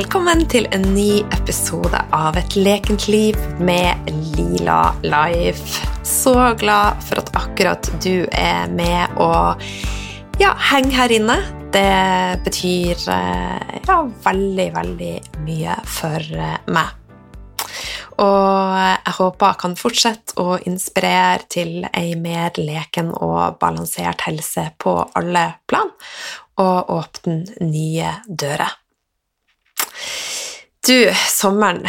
velkommen til en ny episode av Et lekent liv med Lila Life. Så glad for at akkurat du er med og ja, henger her inne. Det betyr eh, ja, veldig, veldig mye for eh, meg. Og jeg håper jeg kan fortsette å inspirere til ei mer leken og balansert helse på alle plan, og åpne nye dører. Du, sommeren,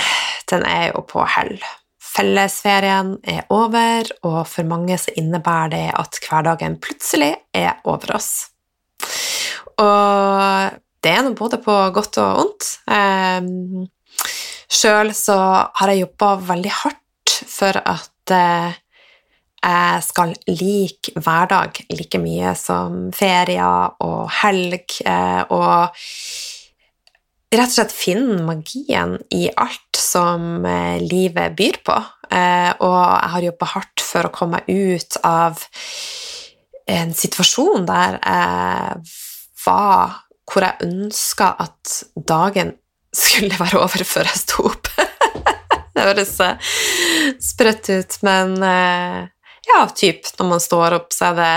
den er jo på hell. Fellesferien er over, og for mange så innebærer det at hverdagen plutselig er over oss. Og det er nå både på godt og vondt. Eh, Sjøl så har jeg jobba veldig hardt for at eh, jeg skal like hverdag like mye som ferier og helg, eh, og rett og slett finne magien i alt som uh, livet byr på. og jeg har jobba hardt for å komme meg ut av en situasjon der jeg var hvor jeg ønska at dagen skulle være over før jeg sto opp. det høres sprøtt ut, men ja, typ når man står opp, så er det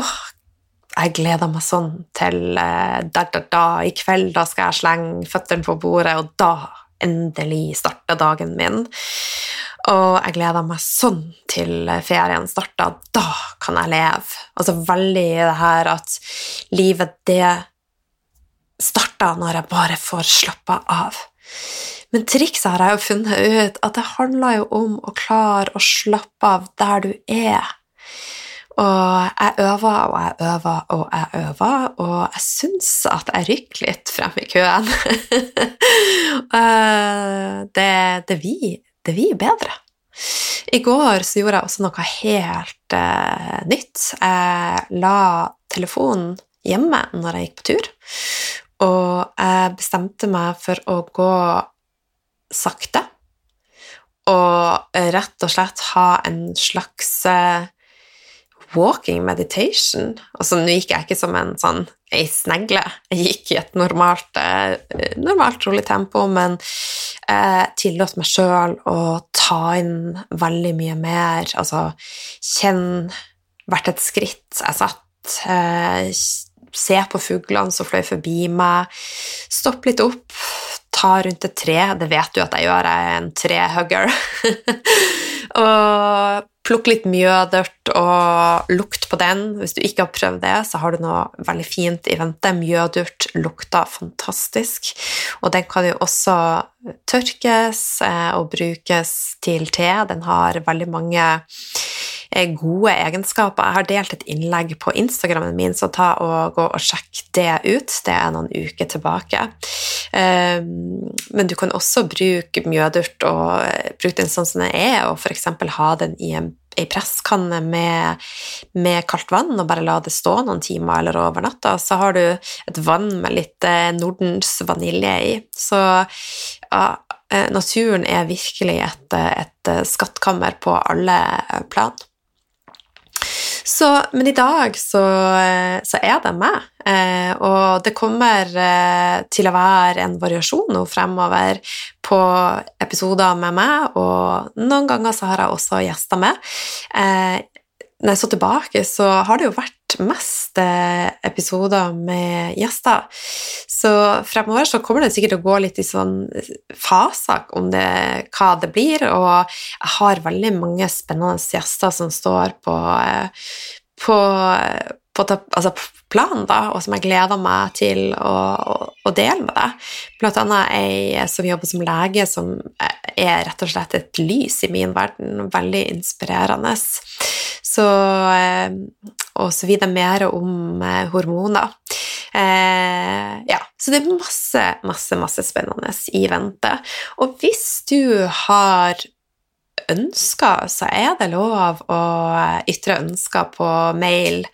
åh, jeg gleder meg sånn til da, da, da, i kveld, da skal jeg slenge føttene på bordet, og da endelig starter dagen min. Og jeg gleder meg sånn til ferien starter, da kan jeg leve. Altså veldig det her at livet, det starter når jeg bare får slappa av. Men trikset har jeg jo funnet ut at det handler jo om å klare å slappe av der du er. Og jeg øver og jeg øver og jeg øver, og jeg syns at jeg rykker litt frem i køen. det, det, vi, det vi bedre. I går så gjorde jeg også noe helt uh, nytt. Jeg la telefonen hjemme når jeg gikk på tur, og jeg bestemte meg for å gå sakte og rett og slett ha en slags uh, walking meditation. Altså, nå gikk jeg ikke som en sånn ei snegle, jeg gikk i et normalt, eh, normalt rolig tempo, men jeg tillot meg sjøl å ta inn veldig mye mer, altså kjenn hvert et skritt jeg satt, eh, se på fuglene som fløy forbi meg, stopp litt opp, ta rundt et tre, det vet du at jeg gjør, jeg er en trehugger, og Plukk litt mjødørt og lukt på den. Hvis du ikke har prøvd det, så har du noe veldig fint i vente. Mjødurt lukter fantastisk, og den kan jo også tørkes eh, og brukes til te. Den har veldig mange gode egenskaper. Jeg har delt et innlegg på Instagrammen min, så ta og gå og sjekk det ut. Det er noen uker tilbake. Eh, men du kan også bruke mjødurt og bruke den sånn som den er, og f.eks. ha den i en ei presskanne med, med, kaldt vann og bare la det stå noen timer eller over natta, så har du et vann med litt eh, Nordens vanilje i. Så ja, eh, naturen er virkelig et, et skattkammer på alle plan. Så, men i dag så, så er det meg, eh, og det kommer eh, til å være en variasjon nå fremover på episoder med meg, og noen ganger så har jeg også gjester med. Eh, når jeg så tilbake, så har det jo vært mest eh, episoder med gjester. Så fremover så kommer det sikkert å gå litt i sånn faser om det, hva det blir, og jeg har veldig mange spennende gjester som står på, eh, på, altså planen, da, og som jeg gleder meg til å, å, å dele med deg. Blant annet ei som jobber som lege, som er rett og slett et lys i min verden. Veldig inspirerende. Så, eh, og så videre mer om eh, hormoner. Eh, ja, så det er masse, masse, masse spennende i vente. Og hvis du har ønsker, så er det lov å ytre ønsker på mail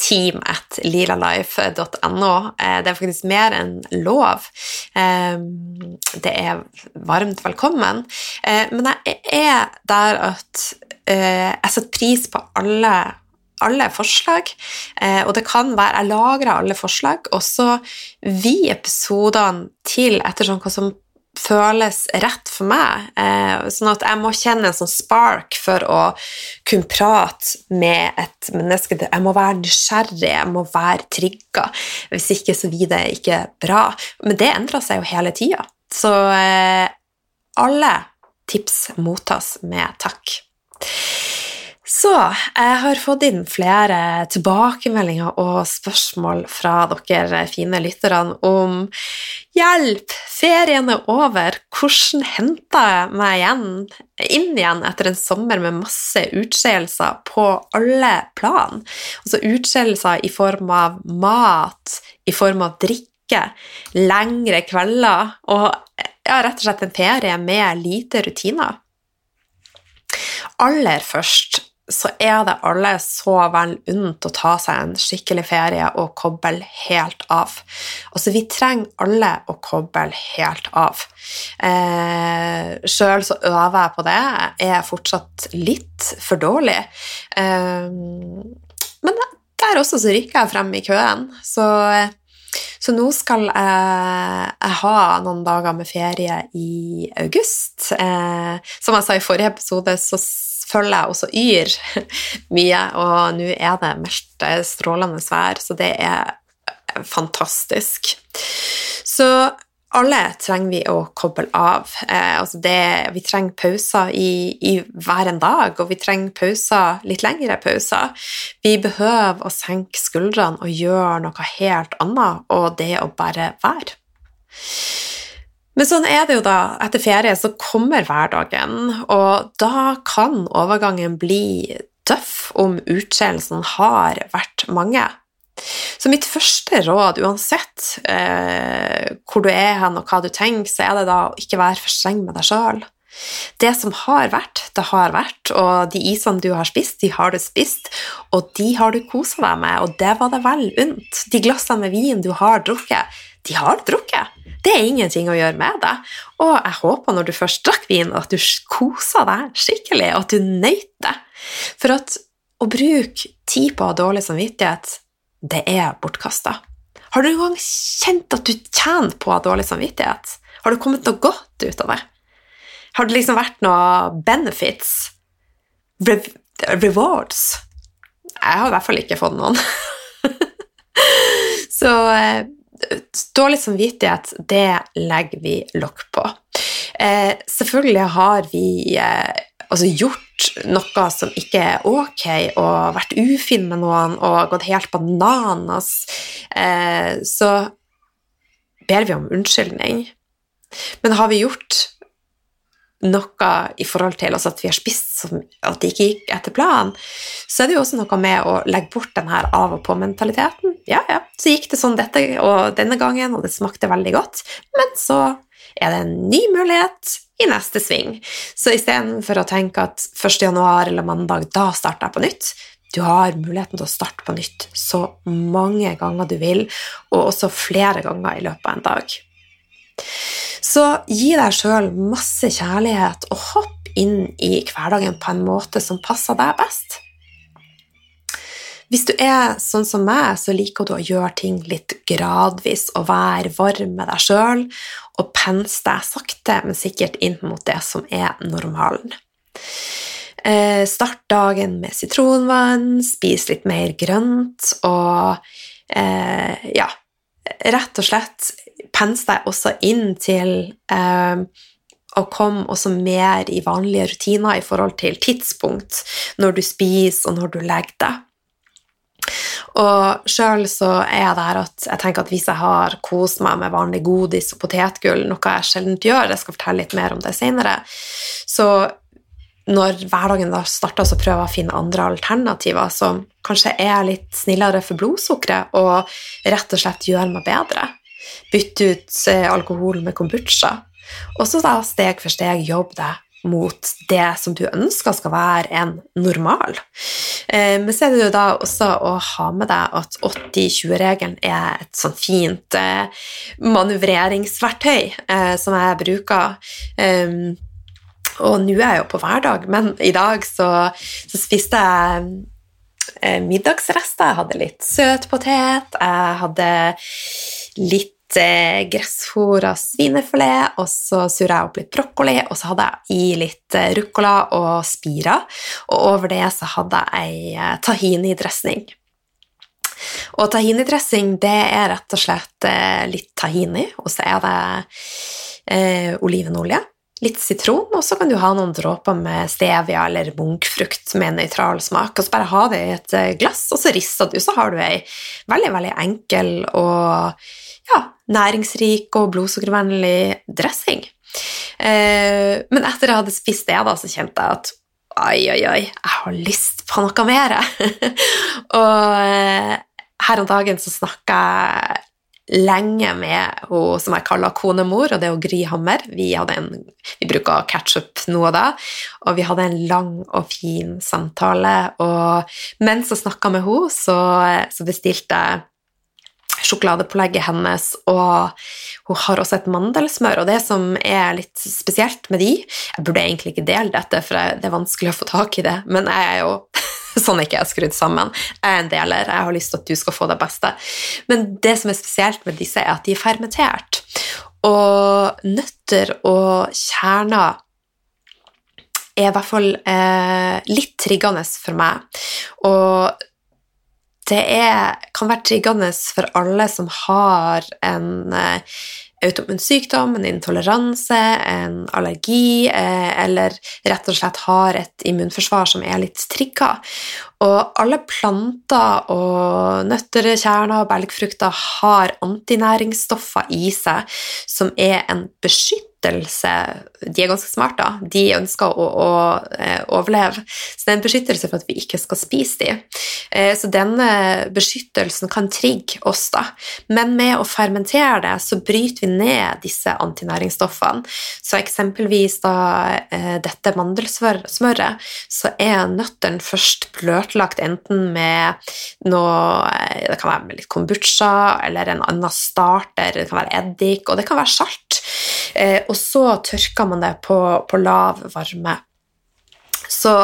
team at lilalife.no. Det er faktisk mer enn lov. Det er varmt velkommen. Men jeg er der at jeg setter pris på alle alle forslag, eh, og det kan være Jeg lagrer alle forslag, og så vi episodene til ettersom hva som føles rett for meg. Eh, sånn at jeg må kjenne en sånn spark for å kunne prate med et menneske. Jeg må være nysgjerrig, jeg må være trigga. Hvis ikke så blir det ikke bra. Men det endrer seg jo hele tida. Så eh, alle tips mottas med takk. Så jeg har fått inn flere tilbakemeldinger og spørsmål fra dere fine lytterne om hjelp, ferien er over, hvordan henter jeg meg igjen, inn igjen etter en sommer med masse utskeielser på alle plan? Altså utskeielser i form av mat, i form av drikke, lengre kvelder og ja, rett og slett en ferie med lite rutiner. Aller først så er det alle så vel unt å ta seg en skikkelig ferie og koble helt av. Altså, vi trenger alle å koble helt av. Eh, Sjøl så øver jeg på det. Jeg er fortsatt litt for dårlig. Eh, men der også så rykker jeg frem i køen. Så, så nå skal jeg, jeg, ha noen dager med ferie i august. Eh, som jeg sa i forrige episode, så følger jeg også Yr mye, og nå er det meldt strålende vær, så det er fantastisk. Så alle trenger vi å koble av. Eh, altså det, vi trenger pauser i, i, hver en dag, og vi trenger pauser, litt lengre pauser. Vi behøver å senke skuldrene og gjøre noe helt annet, og det å bare være. Men sånn er det jo da. Etter ferie så kommer hverdagen, og da kan overgangen bli tøff om utskeielsen har vært mange. Så mitt første råd, uansett eh, hvor du er hen og hva du tenker, så er det da å ikke være for streng med deg sjøl. Det som har vært, det har vært, og de isene du har spist, de har du spist, og de har du kosa deg med, og det var det vel unt. De glassene med vin du har drukket, de har du drukket. Det er ingenting å gjøre med det. Og jeg håper når du først drakk vin, at du kosa deg skikkelig, og at du nøyt det. For at å bruke tid på å ha dårlig samvittighet, det er bortkasta. Har du noen gang kjent at du tjener på å ha dårlig samvittighet? Har du kommet noe godt ut av det? Har det liksom vært noe benefits? Re rewards? Jeg har i hvert fall ikke fått noen. Så eh, dårlig samvittighet, det legger vi lokk på. Eh, selvfølgelig har vi eh, altså gjort noe som ikke er ok, og vært ufin med noen og gått helt bananas, eh, så ber vi om unnskyldning. Men har vi gjort noe i forhold til altså at vi har spist som at det ikke gikk etter planen, så er det jo også noe med å legge bort den her av og på-mentaliteten. Ja, ja, så gikk det sånn dette og denne gangen, og det smakte veldig godt, men så er det en ny mulighet i neste sving. Så istedenfor å tenke at 1. januar eller mandag, da starter jeg på nytt, du har muligheten til å starte på nytt så mange ganger du vil, og også flere ganger i løpet av en dag. Så gi deg sjøl masse kjærlighet, og hopp inn i hverdagen på en måte som passer deg best. Hvis du er sånn som meg, så liker du å gjøre ting litt gradvis og være varm med deg sjøl og pense deg sakte, men sikkert inn mot det som er normalen. Eh, start dagen med sitronvann, spis litt mer grønt og eh, ja, rett og slett pense deg også inn til eh, å komme også mer i vanlige rutiner i forhold til tidspunkt når du spiser og når du legger deg. Og sjøl så er jeg der at jeg tenker at hvis jeg har kost meg med vanlig godis og potetgull, noe jeg sjelden gjør, jeg skal fortelle litt mer om det senere, så når hverdagen da starter, så prøver jeg å finne andre alternativer som kanskje er litt snillere for blodsukkeret, og rett og slett gjør meg bedre. Bytte ut eh, alkohol med kombucha. Og så da steg for steg jobbe deg mot det som du ønsker skal være en normal. Eh, men så er det jo da også å ha med deg at 80-20-regelen er et sånn fint eh, manøvreringsverktøy som jeg bruker. Og nå er jeg jo på hverdag, men i dag så, så spiste jeg middagsrester. Jeg hadde litt søtpotet, jeg hadde litt eh, gressfòra svinefilet, og så surra jeg opp litt brokkoli, og så hadde jeg i litt eh, ruccola og spira, og over det så hadde jeg ei eh, tahini-dressing. Og tahini-dressing det er rett og slett eh, litt tahini, og så er det eh, olivenolje, litt sitron, og så kan du ha noen dråper med stevia eller munkfrukt med nøytral smak, og så bare ha det i et glass, og så rister du, så har du ei veldig, veldig enkel og ja, næringsrik og blodsukkervennlig dressing. Eh, men etter jeg hadde spist det, da, så kjente jeg at oi, oi, oi, jeg har lyst på noe mer. og eh, her om dagen så snakka jeg lenge med hun som jeg kaller konemor, og det er Gry Hammer. Vi, en, vi bruker ketsjup nå og da, og vi hadde en lang og fin samtale. Og mens jeg snakka med henne, så, så bestilte jeg sjokoladepålegget hennes, og hun har også et mandelsmør. Og det som er litt spesielt med de Jeg burde egentlig ikke dele dette, for det er vanskelig å få tak i det, men jeg er jo sånn er ikke jeg skrudd sammen. Jeg er en deler, jeg har lyst til at du skal få det beste. Men det som er spesielt med disse, er at de er fermentert. Og nøtter og kjerner er i hvert fall eh, litt triggende for meg. Og det er, kan være triggende for alle som har en eh, autoimmun sykdom, en intoleranse, en allergi, eh, eller rett og slett har et immunforsvar som er litt trigga. Og alle planter og nøtter, kjerner og belgfrukter har antinæringsstoffer i seg som er en beskyttelse de er ganske smarte, da. De ønsker å, å, eh, overleve. Så det er en beskyttelse for at vi ikke skal spise dem. Eh, så denne beskyttelsen kan trigge oss, da. Men med å fermentere det, så bryter vi ned disse antinæringsstoffene. Så eksempelvis da eh, dette mandelsmøret, så er nøttene først bløtlagt enten med noe Det kan være med litt kombucha eller en annen starter, det kan være eddik, og det kan være salt. Og så tørker man det på, på lav varme. Så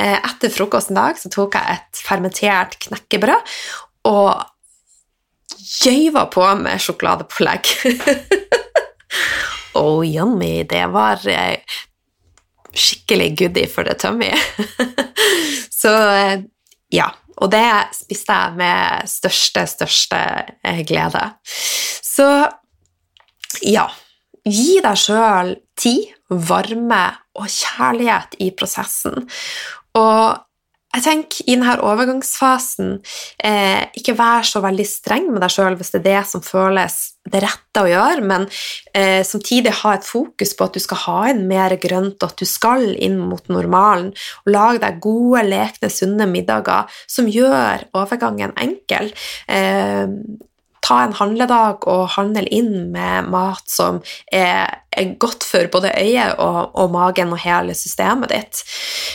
eh, etter frokost en dag så tok jeg et fermentert knekkebrød og gjøyva på med sjokoladepålegg. oh, yummy. Det var eh, skikkelig goodie for det tummy. så eh, ja. Og det spiste jeg med største, største glede. Så ja. Gi deg sjøl tid, varme og kjærlighet i prosessen. Og jeg tenker i denne overgangsfasen eh, ikke vær så veldig streng med deg sjøl hvis det er det som føles det rette å gjøre, men eh, samtidig ha et fokus på at du skal ha inn mer grønt, og at du skal inn mot normalen. og Lag deg gode, lekne, sunne middager som gjør overgangen enkel. Eh, ta en handledag og handle inn med mat som er, er godt for både øyet og, og, magen og hele systemet ditt.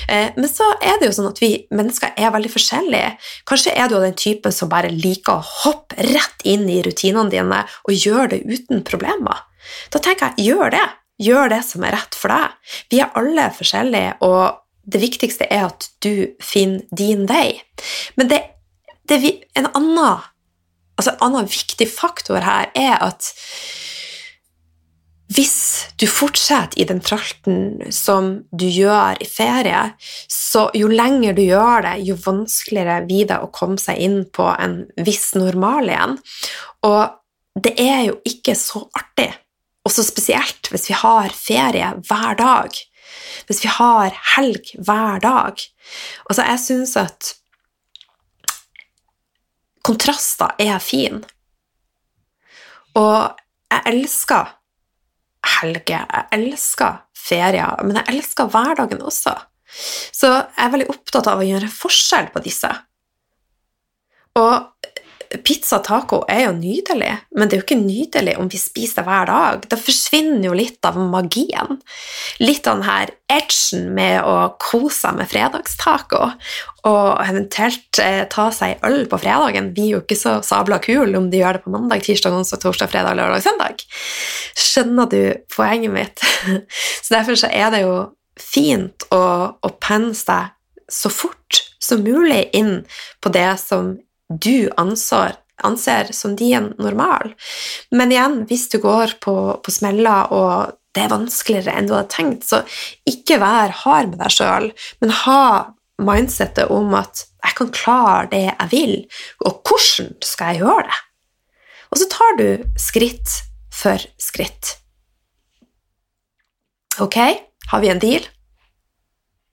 Eh, men så er det jo sånn at vi mennesker er veldig forskjellige. Kanskje er du den typen som bare liker å hoppe rett inn i rutinene dine og gjøre det uten problemer. Da tenker jeg gjør det. Gjør det som er rett for deg. Vi er alle forskjellige, og det viktigste er at du finner din vei. Men det, det er en annen altså En annen viktig faktor her er at hvis du fortsetter i den tralten som du gjør i ferie, så jo lenger du gjør det, jo vanskeligere blir det å komme seg inn på en viss normal igjen. Og det er jo ikke så artig, og så spesielt hvis vi har ferie hver dag. Hvis vi har helg hver dag. Altså, jeg syns at kontraster er fin. Og jeg elsker helger, jeg elsker ferier, men jeg elsker hverdagen også. Så jeg er veldig opptatt av å gjøre forskjell på disse. Og pizza og taco er jo nydelig, men det er jo ikke nydelig om vi spiser det hver dag. Da forsvinner jo litt av magien. Litt av den her edgen med å kose seg med fredagstaco, og eventuelt eh, ta seg øl på fredagen blir jo ikke så sabla kul om de gjør det på mandag, tirsdag, onsdag, torsdag, fredag, lørdag, søndag. Skjønner du poenget mitt? Så derfor så er det jo fint å, å pense deg så fort som mulig inn på det som du anser, anser som din normal. Men igjen, hvis du går på, på smeller og det er vanskeligere enn du hadde tenkt, så ikke vær hard med deg sjøl, men ha mindsettet om at jeg kan klare det jeg vil, og hvordan skal jeg gjøre det? Og så tar du skritt for skritt. Ok, har vi en deal?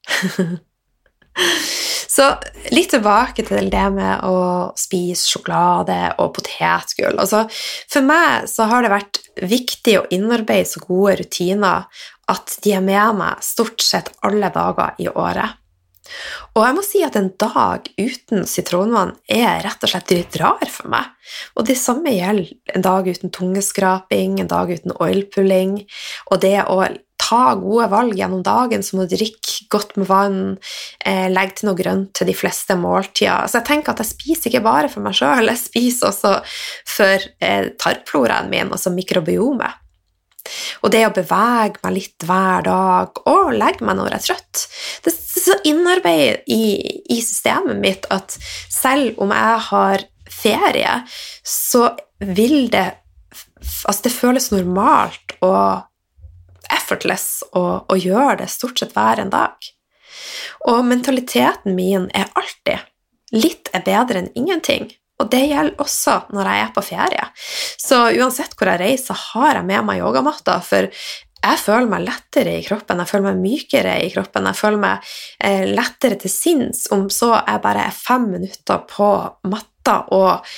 så litt tilbake til det med å spise sjokolade og potetgull. Altså, for meg så har det vært viktig å innarbeide så gode rutiner at de er med meg stort sett alle dager i året. Og jeg må si at en dag uten sitronvann er rett og slett litt rar for meg. Og det samme gjelder en dag uten tungeskraping, en dag uten oilpulling. Og det å ta gode valg gjennom dagen, som å drikke godt med vann, eh, legge til noe grønt til de fleste måltider. Så jeg tenker at jeg spiser ikke bare for meg sjøl, jeg spiser også for eh, tarmfloraen min, altså mikrobiomet. Og det å bevege meg litt hver dag og legge meg når jeg er trøtt Det er så innarbeidet i, i systemet mitt at selv om jeg har ferie, så vil det Altså, det føles normalt og effortless å, å gjøre det stort sett hver en dag. Og mentaliteten min er alltid litt er bedre enn ingenting. Og det gjelder også når jeg er på ferie. Så uansett hvor jeg reiser, har jeg med meg yogamatta, for jeg føler meg lettere i kroppen, jeg føler meg mykere i kroppen, jeg føler meg eh, lettere til sinns om så jeg bare er fem minutter på matta og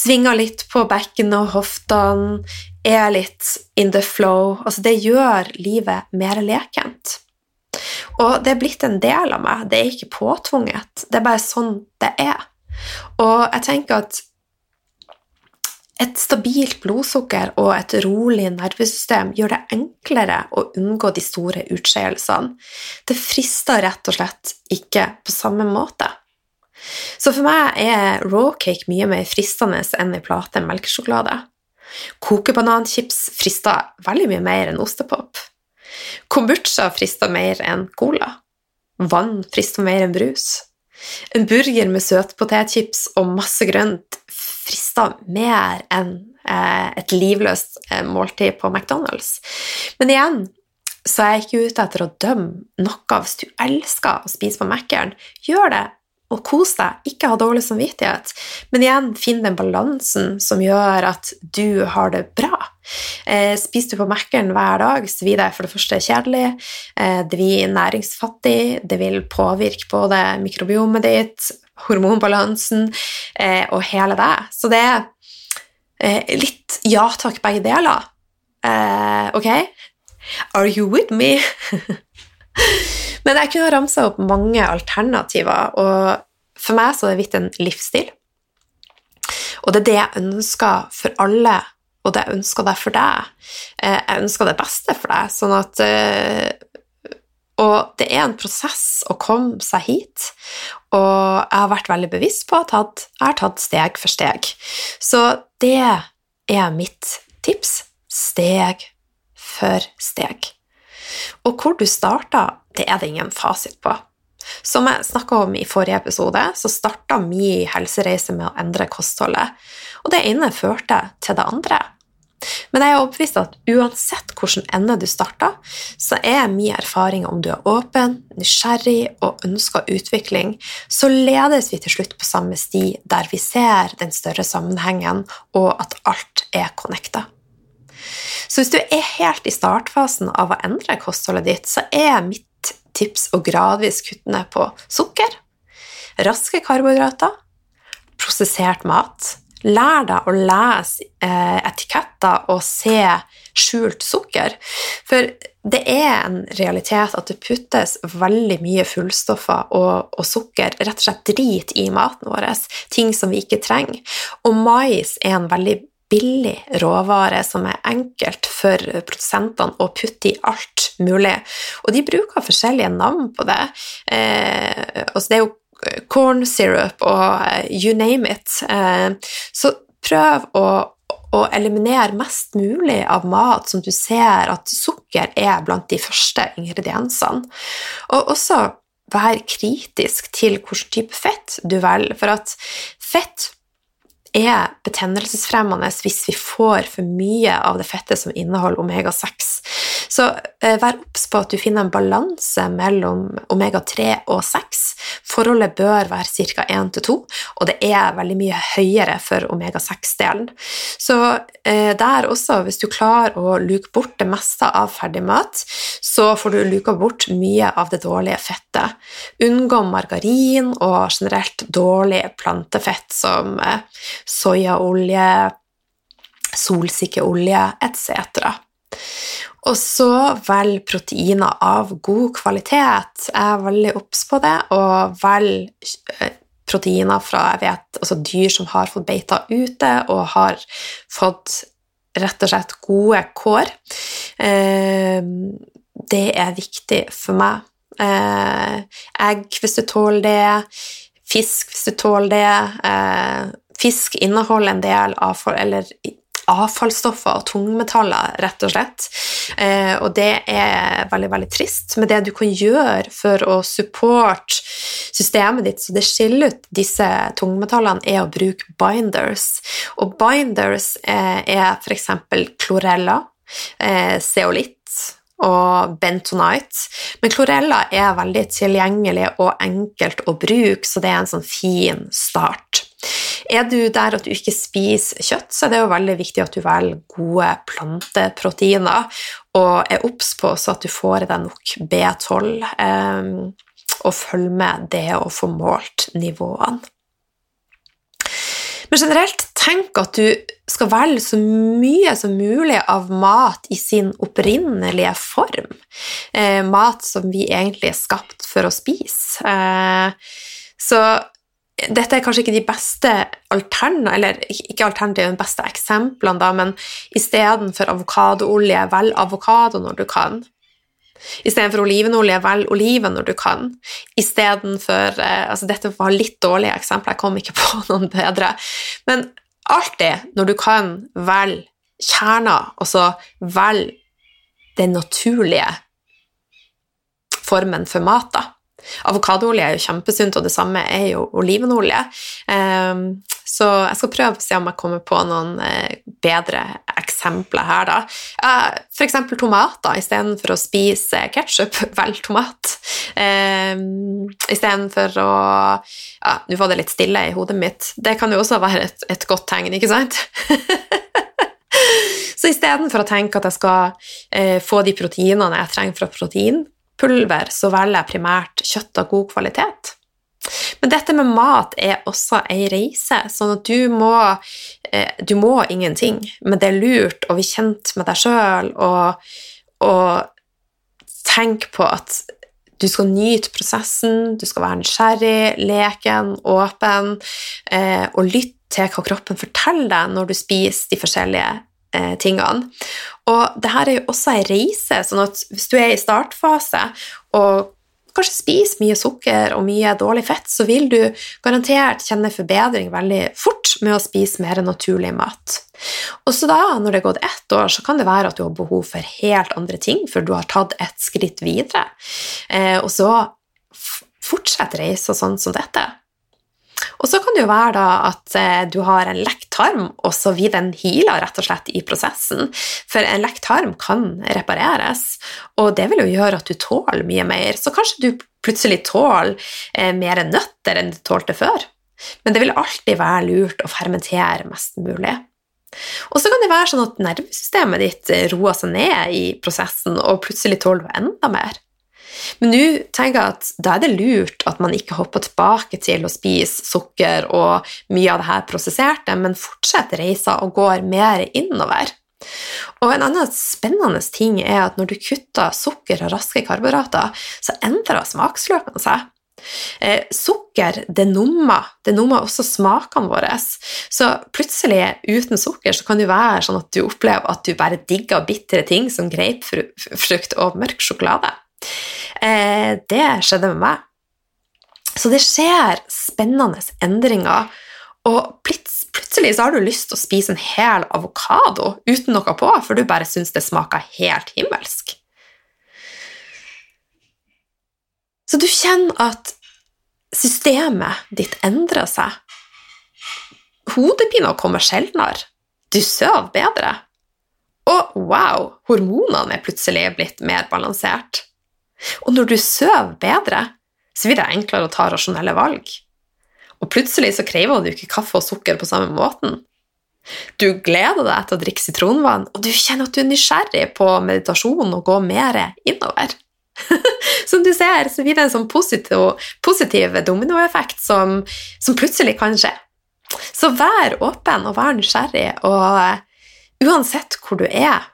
svinger litt på bekken og hoftene, er litt in the flow. Altså, det gjør livet mer lekent. Og det er blitt en del av meg, det er ikke påtvunget, det er bare sånn det er. Og jeg tenker at et stabilt blodsukker og et rolig nervesystem gjør det enklere å unngå de store utskeielsene. Det frister rett og slett ikke på samme måte. Så for meg er raw cake mye mer fristende enn ei plate melkesjokolade. Kokebananchips frister veldig mye mer enn ostepop. Kombucha frister mer enn cola. Vann frister mer enn brus. En burger med søtpotetchips og masse grønt frister mer enn eh, et livløst eh, måltid på McDonald's. Men igjen så er jeg ikke ute etter å dømme noe. Hvis du elsker å spise på Mækkern, gjør det og kos deg, ikke ha dårlig samvittighet. Men igjen, finn den balansen som gjør at du har det bra. Eh, spiser du på Mækkern hver dag, så blir det for det første kjedelig, eh, det blir næringsfattig, det vil påvirke både mikrobiomet ditt, hormonbalansen eh, og hele det. Så det er eh, litt ja takk, begge deler. Eh, ok? Are you with me? Men jeg kunne ramsa opp mange alternativer, og for meg så er det blitt en livsstil. Og det er det jeg ønsker for alle, og det jeg ønsker det for deg. Eh, jeg ønsker det beste for deg, sånn at eh, Og det er en prosess å komme seg hit, og jeg har vært veldig bevisst på at jeg har tatt steg for steg. Så det er mitt tips. Steg for steg. Og hvor du starter, det er det ingen fasit på. Som jeg snakka om i forrige episode, så starta min helsereise med å endre kostholdet, og det ene førte til det andre. Men jeg er overbevist at uansett hvilken ende du starter, så er min erfaring om du er åpen, nysgjerrig og ønsker utvikling, så ledes vi til slutt på samme sti, der vi ser den større sammenhengen, og at alt er connecta. Så hvis du er helt i startfasen av å endre kostholdet ditt, så er mitt tips å gradvis kutte ned på sukker, raske karbohydrater, prosessert mat. Lær deg å lese eh, etiketter og se skjult sukker. For det er en realitet at det puttes veldig mye fullstoffer og, og, sukker, rett og slett drit, i maten vår. Ting som vi ikke trenger. Og mais er en veldig billig råvare som er enkelt for produsentene å putte i alt mulig. Og de bruker forskjellige navn på det. Eh, altså det er jo corn syrup og eh, you name it. Eh, så prøv å, å eliminere mest mulig av mat som du ser at sukker er blant de første ingrediensene. Og også vær kritisk til hvilken type fett du velger, for at fett er betennelsesfremmende hvis vi får for mye av det fettet som inneholder omega-6. Så eh, vær obs på at du finner en balanse mellom omega-3 og 6. Forholdet bør være ca. 1 til 2, og det er veldig mye høyere for omega-6-delen. Så eh, der også, hvis du klarer å luke bort det meste av ferdig mat, så får du luka bort mye av det dårlige fettet. Unngå margarin og generelt dårlig plantefett som eh, soyaolje, solsikkeolje etc. Og så velg proteiner av god kvalitet. Jeg er veldig obs på det, og velg eh, proteiner fra vet, altså dyr som har fått beita ute og har fått rett og slett gode kår. Eh, det er viktig for meg. Eh, egg, hvis du tåler det. Fisk, hvis du tåler det. Fisk inneholder en del avfall, eller avfallsstoffer og tungmetaller, rett og slett. Eh, og det er veldig veldig trist. Men det du kan gjøre for å supporte systemet ditt så det skiller ut disse tungmetallene, er å bruke binders. Og binders eh, er f.eks. klorella, eh, zeolitt og bentonite. Men klorella er veldig tilgjengelig og enkelt å bruke, så det er en sånn fin start. Er du der at du ikke spiser kjøtt, så er det jo veldig viktig at du velger gode planteproteiner, og er obs på så at du får i deg nok B12, eh, og følg med det å få målt nivåene. Men generelt, tenk at du skal velge så mye som mulig av mat i sin opprinnelige form. Eh, mat som vi egentlig er skapt for å spise. Eh, så dette er kanskje ikke de beste alternativene, eller ikke alternativene, de beste eksemplene, da, men istedenfor avokadoolje, velg avokado når du kan. Istedenfor olivenolje, velg oliven når du kan. Istedenfor eh, altså Dette var litt dårlige eksempler, jeg kom ikke på noen bedre. Men alltid, når du kan, velg kjerner, og velg den naturlige formen for mat, da. Avokadoolje er jo kjempesunt, og det samme er jo olivenolje. Ehm, så jeg skal prøve å se om jeg kommer på noen eh, bedre eksempler her, da. For eksempel tomater. Istedenfor å spise ketsjup, velg tomat. Ehm, Istedenfor å Ja, nå var det litt stille i hodet mitt. Det kan jo også være et, et godt tegn, ikke sant? Så istedenfor å tenke at jeg skal eh, få de proteinene jeg trenger fra protein, pulver, så velger jeg primært kjøtt av god kvalitet. Men dette med mat er også ei reise, sånn at du må, eh, du må ingenting, men det er lurt å bli kjent med deg sjøl og, og tenke på at du skal nyte prosessen, du skal være nysgjerrig, leken, åpen, eh, og lytte til hva kroppen forteller deg når du spiser de forskjellige eh, tingene. Og det her er jo også ei reise, sånn at hvis du er i startfase og kanskje spiser mye sukker og mye dårlig fett, så vil du garantert kjenne forbedring veldig fort med å spise mer naturlig mat. Og så da, når det er gått ett år, så kan det være at du har behov for helt andre ting, for du har tatt et skritt videre. Eh, og så fortsetter reisa sånn som dette. Og så kan det jo være da at eh, du har en lekt tarm, og så vil den heale rett og slett i prosessen. For en lekt tarm kan repareres, og det vil jo gjøre at du tåler mye mer. Så kanskje du plutselig tåler eh, mer nøtter enn du tålte før. Men det vil alltid være lurt å fermentere mest mulig. Og så kan det være sånn at nervesystemet ditt roer seg ned i prosessen, og plutselig tåler du enda mer. Men nå tenker jeg at da er det lurt at man ikke hopper tilbake til å spise sukker og mye av det her prosesserte, men fortsetter reisa og går mer innover. Og En annen spennende ting er at når du kutter sukker og raske karbohydrater, så endrer smaksløkene seg. Eh, sukker det nummer, det nummer også smakene våre. Så plutselig, uten sukker, så kan det være sånn at du opplever at du bare digger bitre ting som grapefrukt og mørk sjokolade. Eh, det skjedde med meg. Så det skjer spennende endringer. Og plutselig så har du lyst til å spise en hel avokado uten noe på, for du bare syns det smaker helt himmelsk. Så du kjenner at systemet ditt endrer seg. Hodepina kommer sjeldnere. Du sover bedre. Og wow, hormonene er plutselig blitt mer balansert. Og når du sover bedre, så blir det enklere å ta rasjonelle valg. Og plutselig så krever du ikke kaffe og sukker på samme måten. Du gleder deg til å drikke sitronvann, og du kjenner at du er nysgjerrig på meditasjon og gå mer innover. som du ser, så blir det en sånn positiv, positiv dominoeffekt som, som, plutselig kan skje. Så vær åpen og vær nysgjerrig, og uansett hvor du er,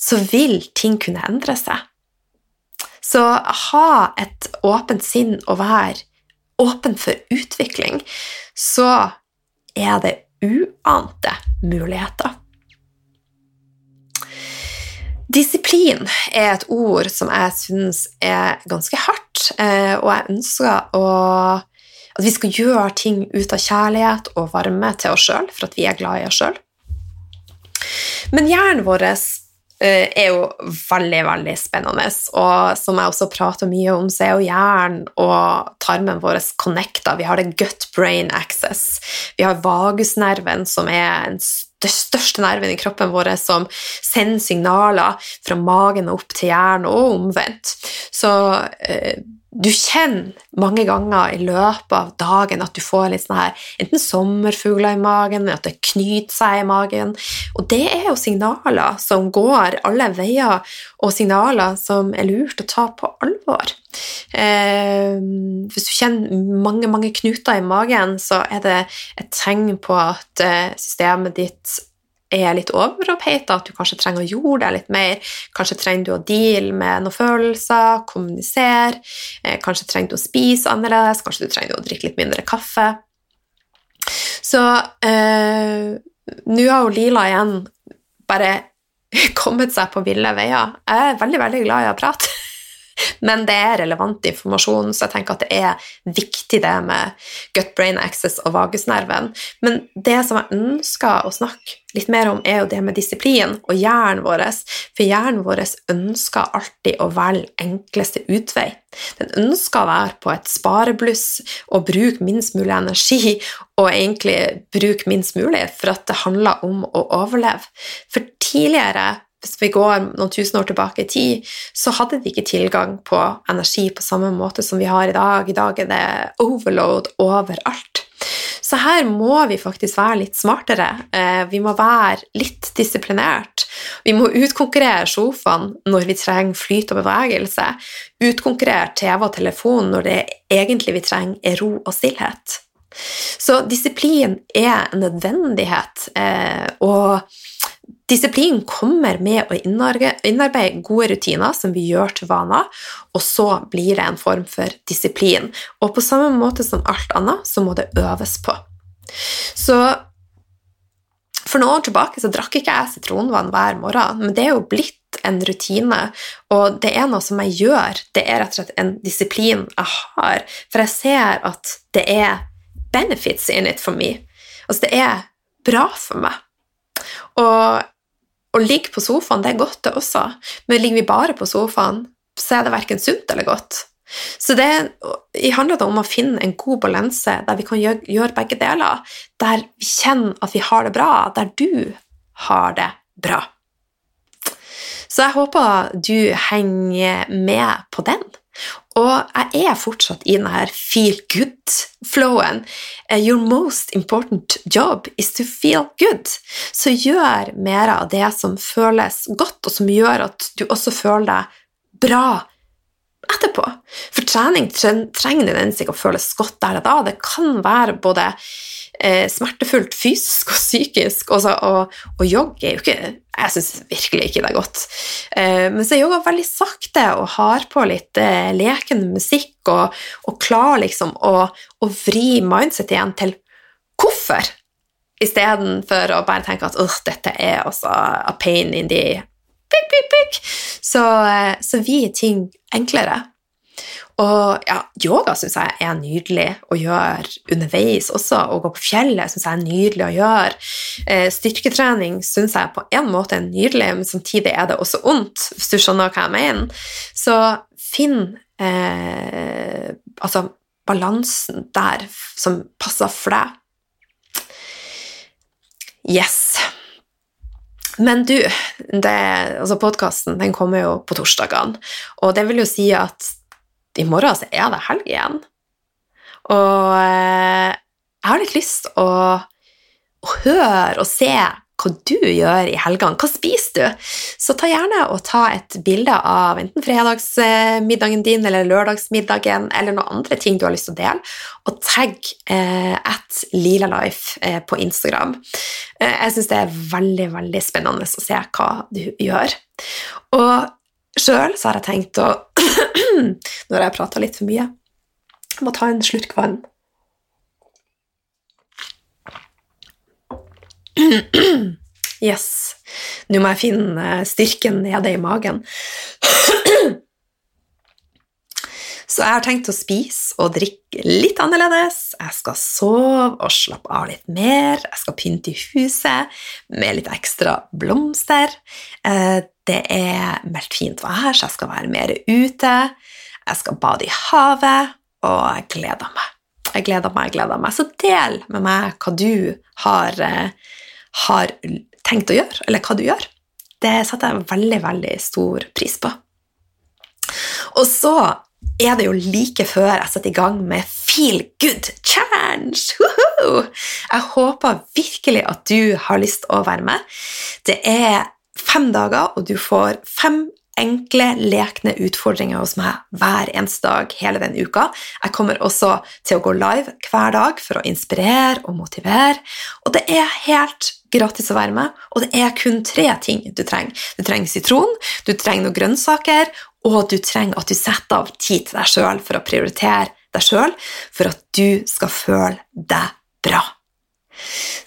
så vil ting kunne endre seg. Så ha et åpent sinn og vær åpen for utvikling, så er det uante muligheter. Disiplin er et ord som jeg syns er ganske hardt, eh, og jeg ønsker å, at vi skal gjøre ting ut av kjærlighet og varme til oss sjøl, for at vi er glad i oss sjøl. Men hjernen vår er jo veldig, veldig spennende, og som jeg også prater mye om, så er jo hjernen og tarmen vår connecta. Vi har det gut brain access. Vi har vagusnerven, som er en det største nerven i kroppen vår som sender signaler fra magen og opp til hjernen, og omvendt. Så eh, du kjenner mange ganger i løpet av dagen at du får litt sånn her enten sommerfugler i magen, at det knyter seg i magen. Og det er jo signaler som går alle veier, og signaler som er lurt å ta på alvor. Eh, hvis du kjenner mange, mange knuter i magen, så er det et tegn på at eh, systemet ditt er litt overoppheita, at du kanskje trenger å gjøre deg litt mer. Kanskje trenger du å deale med noen følelser, kommunisere. Eh, kanskje trenger du å spise annerledes, kanskje du trenger å drikke litt mindre kaffe. Så eh, nå har jo Lila igjen bare kommet seg på ville veier. Jeg er veldig, veldig glad i å prate. Men det er relevant informasjon, så jeg tenker at det er viktig det med gut brain access og vagusnerven. Men det som jeg ønsker å snakke litt mer om, er jo det med disiplin og hjernen vår. For hjernen vår ønsker alltid å velge enkleste utvei. Den ønsker å være på et sparebluss og bruke minst mulig energi og egentlig bruke minst mulig, for at det handler om å overleve. For tidligere hvis vi går noen tusen år tilbake i tid, så hadde de ikke tilgang på energi på samme måte som vi har i dag. I dag er det overload overalt. Så her må vi faktisk være litt smartere. Eh, vi må være litt disiplinert. Vi må utkonkurrere sofaen når vi trenger flyt og bevegelse. Utkonkurrere TV og telefon når det egentlig vi trenger, er ro og stillhet. Så disiplin er en nødvendighet, eh, og Disiplin kommer med å innarbeide gode rutiner som vi gjør til vaner, og så blir det en form for disiplin. Og på samme måte som alt annet, så må det øves på. Så for noen år tilbake så drakk ikke jeg sitronvann hver morgen, men det er jo blitt en rutine, og det er noe som jeg gjør. Det er rett og slett en disiplin jeg har, for jeg ser at det er benefits in it for me. Altså, det er bra for meg. Og å ligge på sofaen, det er godt, det også, men ligger vi bare på sofaen, så er det verken sunt eller godt. Så det handler om å finne en god balanse der vi kan gjøre, gjøre begge deler. Der vi kjenner at vi har det bra, der du har det bra. Så jeg håper du henger med på den. Og jeg er fortsatt i denne feel good-flowen. Eh, your most important job is to feel good. Så gjør mer av det som føles godt, og som gjør at du også føler deg bra etterpå. For trening trenger nødvendigvis ikke å føles godt der og da. Det kan være både eh, smertefullt fysisk og psykisk. Også, og, og jogge er jo ikke Jeg syns virkelig ikke det er godt. Eh, men så er yoga veldig sakte og har på litt eh, lekende musikk og, og klarer liksom å, vri mindset igjen til hvorfor, istedenfor å bare tenke at dette er altså a pain in the pik, pikk, pikk, Så, eh, så vi er ting enklere. Og ja, yoga syns jeg er nydelig å gjøre underveis også. Å gå på fjellet syns jeg er nydelig å gjøre. Eh, styrketrening syns jeg på en måte er nydelig, men samtidig er det også ondt, hvis du skjønner hva jeg mener. Så finn eh, Altså balansen der som passer for deg. Yes. Men du, altså podkasten den kommer jo på torsdagene, og det vil jo si at i morgen så er det helg igjen. Og eh, jeg har litt lyst å, å høre og se hva du gjør i helgene. Hva spiser du? Så ta gjerne og ta et bilde av enten fredagsmiddagen din eller lørdagsmiddagen eller noen andre ting du har lyst til å dele, og tagg eh, at Lilalife eh, på Instagram. Eh, jeg syns det er veldig, veldig spennende å se hva du gjør. Og sjøl så har jeg tenkt å Når jeg prata litt for mye Jeg må ta en slurk vann. Yes. Nå må jeg finne styrken nede i magen. Så jeg har tenkt å spise og drikke litt annerledes. Jeg skal sove og slappe av litt mer. Jeg skal pynte i huset med litt ekstra blomster. Eh, det er meldt fint vær, så jeg skal være mer ute. Jeg skal bade i havet, og jeg gleder meg. Jeg gleder meg, jeg gleder meg. Så del med meg hva du har, eh, har tenkt å gjøre, eller hva du gjør. Det setter jeg veldig, veldig stor pris på. Og så er det jo like før jeg setter i gang med Feel Good Challenge! Woohoo! Jeg håper virkelig at du har lyst til å være med. Det er fem dager, og du får fem enkle, lekne utfordringer hos meg hver eneste dag hele den uka. Jeg kommer også til å gå live hver dag for å inspirere og motivere. Og det er helt gratis å være med, og det er kun tre ting du trenger. Du trenger sitron, du trenger noen grønnsaker, og du trenger at du setter av tid til deg sjøl for å prioritere deg sjøl, for at du skal føle deg bra.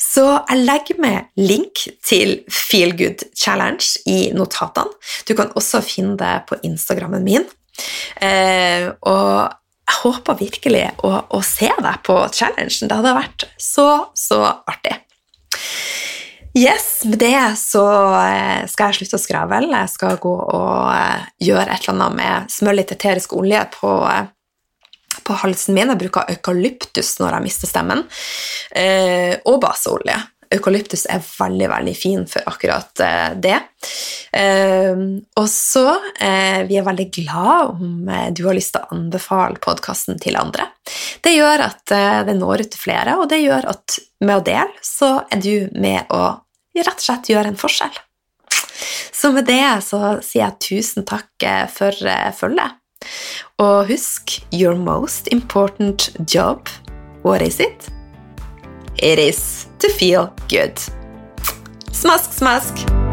Så jeg legger med link til Feel Good Challenge i notatene. Du kan også finne det på Instagrammen min. Eh, og jeg håper virkelig å, å se deg på challengen. Det hadde vært så, så artig. Yes, med det så eh, skal jeg slutte å skravle. Jeg skal gå og eh, gjøre et eller annet med smør litt eterisk olje på, eh, på halsen min. Jeg bruker eukalyptus når jeg mister stemmen, og baseolje. Eukalyptus er veldig veldig fin for akkurat det. Og så Vi er veldig glad om du har lyst til å anbefale podkasten til andre. Det gjør at det når ut til flere, og det gjør at med å dele så er du med å rett og slett gjøre en forskjell. Så med det så sier jeg tusen takk eh, for eh, følget. Og husk your most important job. What is it? It is to feel good. Smask, smask!